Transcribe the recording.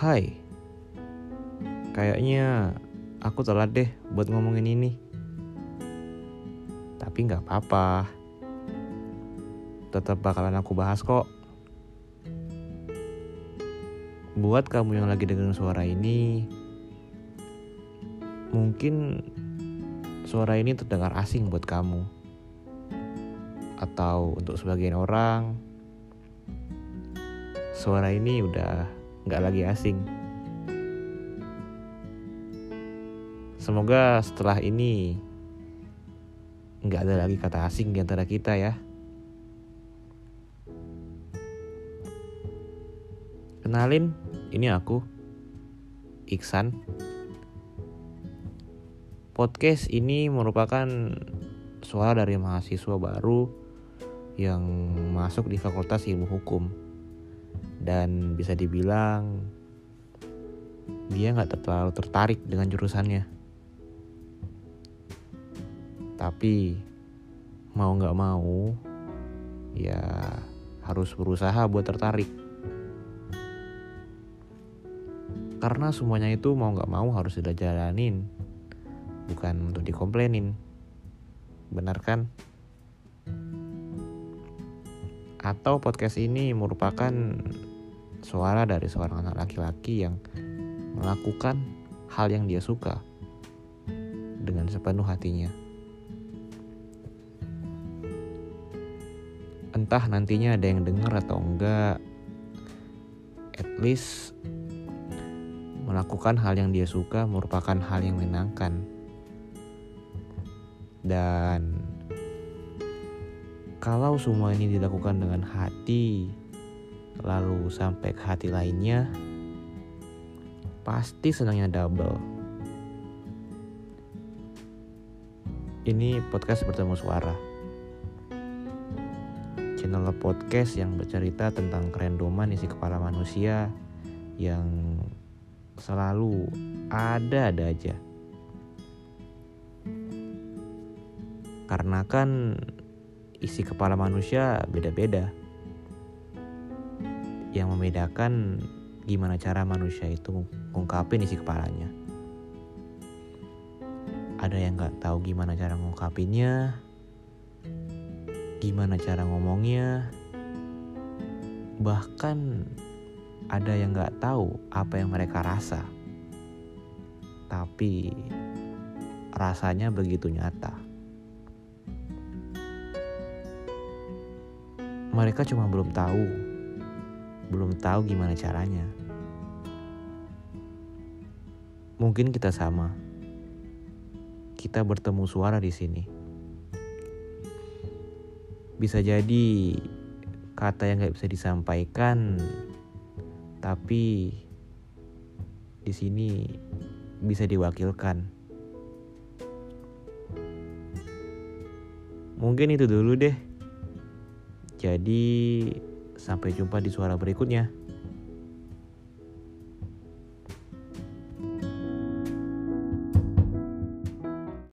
Hai, kayaknya aku telat deh buat ngomongin ini. Tapi nggak apa-apa, tetap bakalan aku bahas kok. Buat kamu yang lagi dengerin suara ini, mungkin suara ini terdengar asing buat kamu. Atau untuk sebagian orang, suara ini udah nggak lagi asing. Semoga setelah ini nggak ada lagi kata asing di antara kita ya. Kenalin, ini aku, Iksan. Podcast ini merupakan suara dari mahasiswa baru yang masuk di Fakultas Ilmu Hukum dan bisa dibilang dia nggak terlalu tertarik dengan jurusannya. Tapi mau nggak mau ya harus berusaha buat tertarik. Karena semuanya itu mau nggak mau harus sudah jalanin, bukan untuk dikomplainin. Benar kan? Atau podcast ini merupakan suara dari seorang anak laki-laki yang melakukan hal yang dia suka dengan sepenuh hatinya. Entah nantinya ada yang dengar atau enggak, at least melakukan hal yang dia suka merupakan hal yang menyenangkan. Dan kalau semua ini dilakukan dengan hati, lalu sampai ke hati lainnya, pasti senangnya double. Ini podcast bertemu suara. Channel podcast yang bercerita tentang kerendoman isi kepala manusia yang selalu ada-ada aja. Karena kan isi kepala manusia beda-beda. Yang membedakan gimana cara manusia itu ngungkapin isi kepalanya. Ada yang nggak tahu gimana cara ngungkapinnya, gimana cara ngomongnya, bahkan ada yang nggak tahu apa yang mereka rasa. Tapi rasanya begitu nyata. Mereka cuma belum tahu, belum tahu gimana caranya. Mungkin kita sama. Kita bertemu suara di sini. Bisa jadi kata yang gak bisa disampaikan, tapi di sini bisa diwakilkan. Mungkin itu dulu deh. Jadi, sampai jumpa di suara berikutnya.